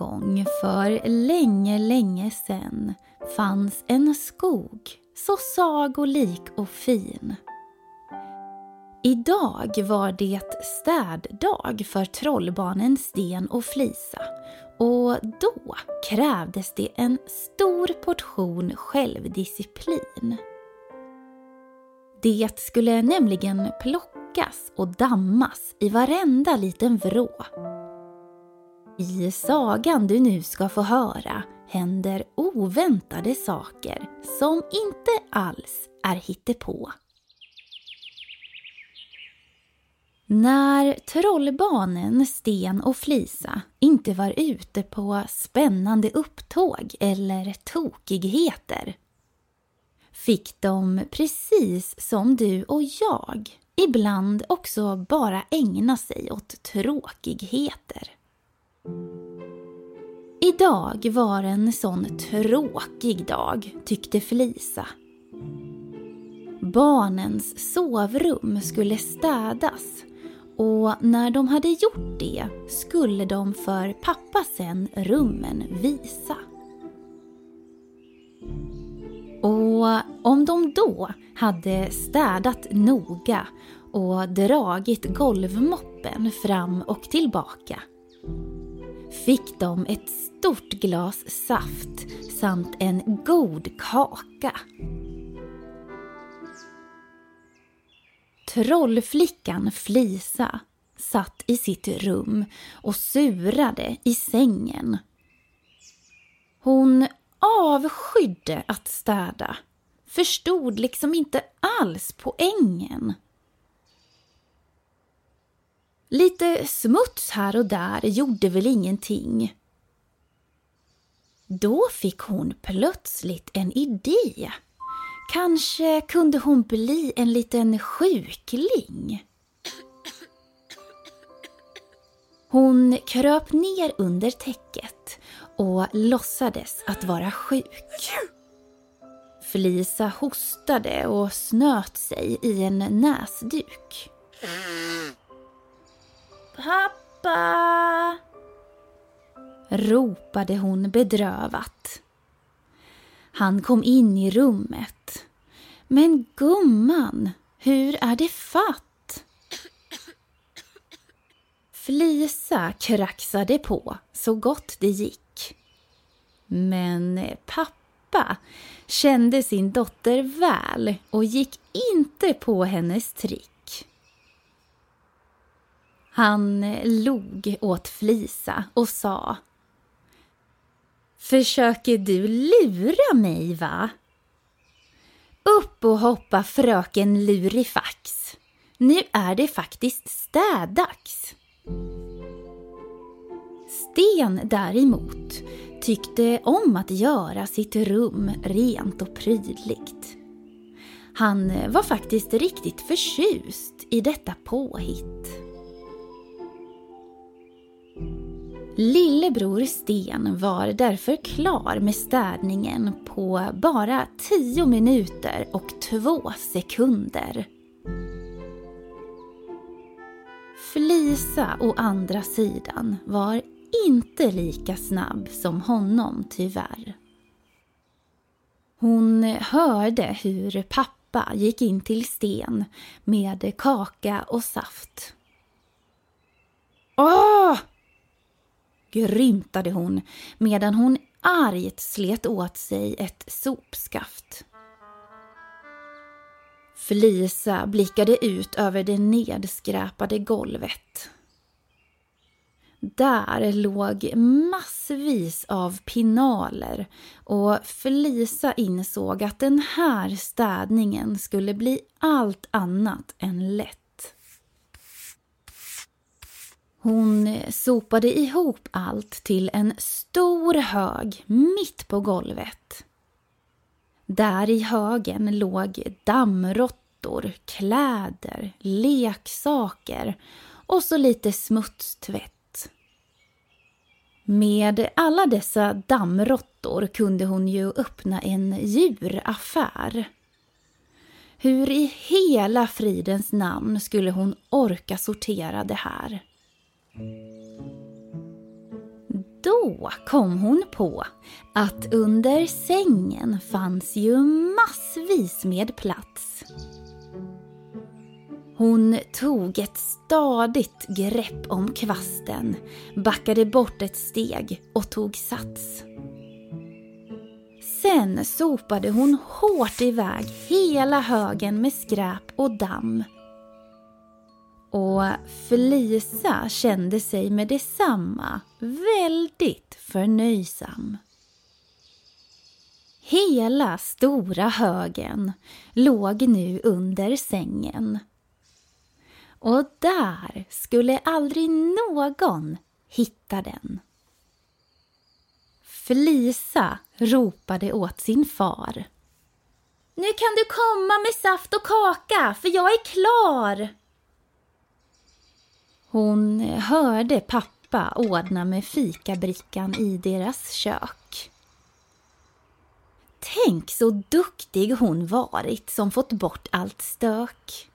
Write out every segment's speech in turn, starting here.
Gång för länge, länge sen fanns en skog så sagolik och fin. Idag var det städdag för trollbarnen Sten och Flisa och då krävdes det en stor portion självdisciplin. Det skulle nämligen plockas och dammas i varenda liten vrå. I sagan du nu ska få höra händer oväntade saker som inte alls är hittepå. När trollbarnen Sten och Flisa inte var ute på spännande upptåg eller tokigheter fick de precis som du och jag ibland också bara ägna sig åt tråkigheter. Idag var en sån tråkig dag, tyckte Felisa. Barnens sovrum skulle städas och när de hade gjort det skulle de för pappa sen rummen visa. Och om de då hade städat noga och dragit golvmoppen fram och tillbaka fick de ett stort glas saft samt en god kaka. Trollflickan Flisa satt i sitt rum och surade i sängen. Hon avskydde att städa, förstod liksom inte alls poängen. Lite smuts här och där gjorde väl ingenting. Då fick hon plötsligt en idé. Kanske kunde hon bli en liten sjukling? Hon kröp ner under täcket och låtsades att vara sjuk. Felisa hostade och snöt sig i en näsduk. Pappa! ropade hon bedrövat. Han kom in i rummet. Men gumman, hur är det fatt? Flisa kraxade på så gott det gick. Men pappa kände sin dotter väl och gick inte på hennes trick. Han eh, log åt Flisa och sa Försöker du lura mig va? Upp och hoppa fröken Lurifax. Nu är det faktiskt städdags. Sten däremot tyckte om att göra sitt rum rent och prydligt. Han eh, var faktiskt riktigt förtjust i detta påhitt. Lillebror Sten var därför klar med städningen på bara 10 minuter och 2 sekunder. Flisa å andra sidan var inte lika snabb som honom tyvärr. Hon hörde hur pappa gick in till Sten med kaka och saft. Åh! Grymtade hon medan hon argt slet åt sig ett sopskaft. Felisa blickade ut över det nedskräpade golvet. Där låg massvis av pinaler och Felisa insåg att den här städningen skulle bli allt annat än lätt. Hon eh, sopade ihop allt till en stor hög mitt på golvet. Där i högen låg dammråttor, kläder, leksaker och så lite smutstvätt. Med alla dessa dammråttor kunde hon ju öppna en djuraffär. Hur i hela fridens namn skulle hon orka sortera det här? Då kom hon på att under sängen fanns ju massvis med plats. Hon tog ett stadigt grepp om kvasten, backade bort ett steg och tog sats. Sen sopade hon hårt iväg hela högen med skräp och damm. Och Felisa kände sig med detsamma väldigt förnöjsam. Hela stora högen låg nu under sängen. Och där skulle aldrig någon hitta den. Felisa ropade åt sin far. Nu kan du komma med saft och kaka, för jag är klar! Hon hörde pappa ordna med fikabrickan i deras kök. Tänk så duktig hon varit som fått bort allt stök.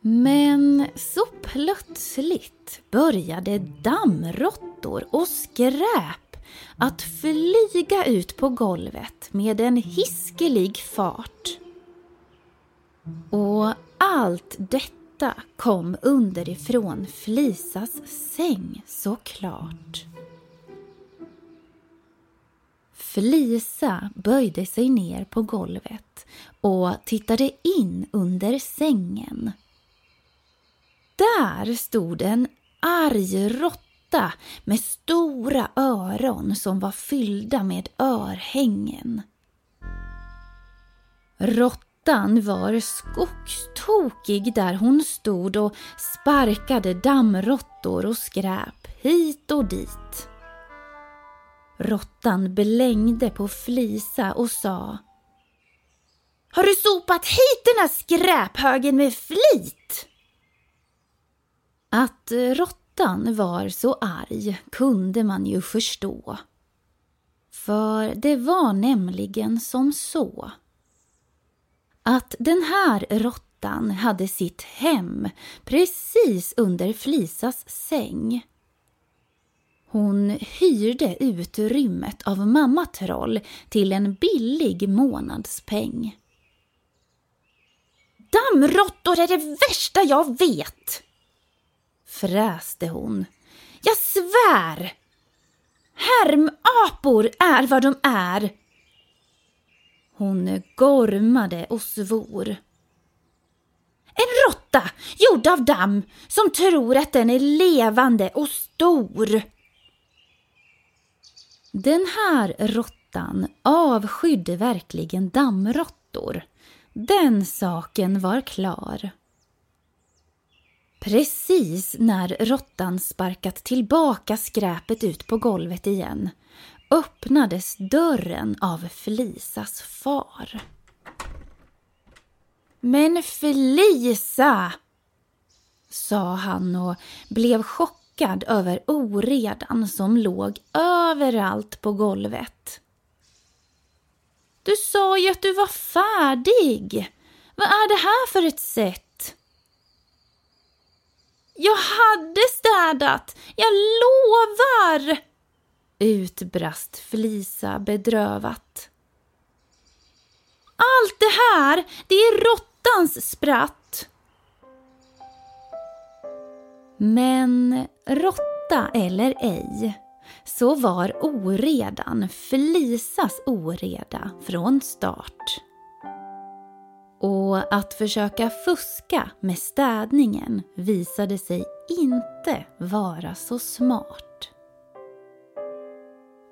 Men så plötsligt började dammråttor och skräp att flyga ut på golvet med en hiskelig fart. Och allt detta kom underifrån Flisas säng såklart. Felisa böjde sig ner på golvet och tittade in under sängen. Där stod en arg råtta med stora öron som var fyllda med örhängen. Råttan Råttan var skogstokig där hon stod och sparkade dammråttor och skräp hit och dit. Råttan belängde på Flisa och sa Har du sopat hit den här skräphögen med flit? Att råttan var så arg kunde man ju förstå. För det var nämligen som så att den här råttan hade sitt hem precis under Flisas säng. Hon hyrde utrymmet av mamma Troll till en billig månadspeng. Dammråttor är det värsta jag vet! fräste hon. Jag svär! Härmapor är vad de är! Hon gormade och svor. En råtta gjord av damm som tror att den är levande och stor. Den här råttan avskydde verkligen dammråttor. Den saken var klar. Precis när råttan sparkat tillbaka skräpet ut på golvet igen öppnades dörren av Felisas far. Men Felisa! sa han och blev chockad över oredan som låg överallt på golvet. Du sa ju att du var färdig. Vad är det här för ett sätt? Jag hade städat, jag lovar! Utbrast Flisa bedrövat. Allt det här, det är råttans spratt. Men råtta eller ej, så var oredan Flisas oreda från start. Och att försöka fuska med städningen visade sig inte vara så smart.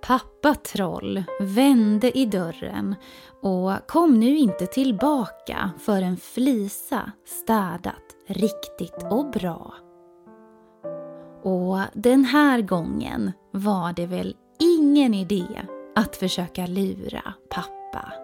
Pappa Troll vände i dörren och kom nu inte tillbaka förrän Flisa städat riktigt och bra. Och den här gången var det väl ingen idé att försöka lura pappa.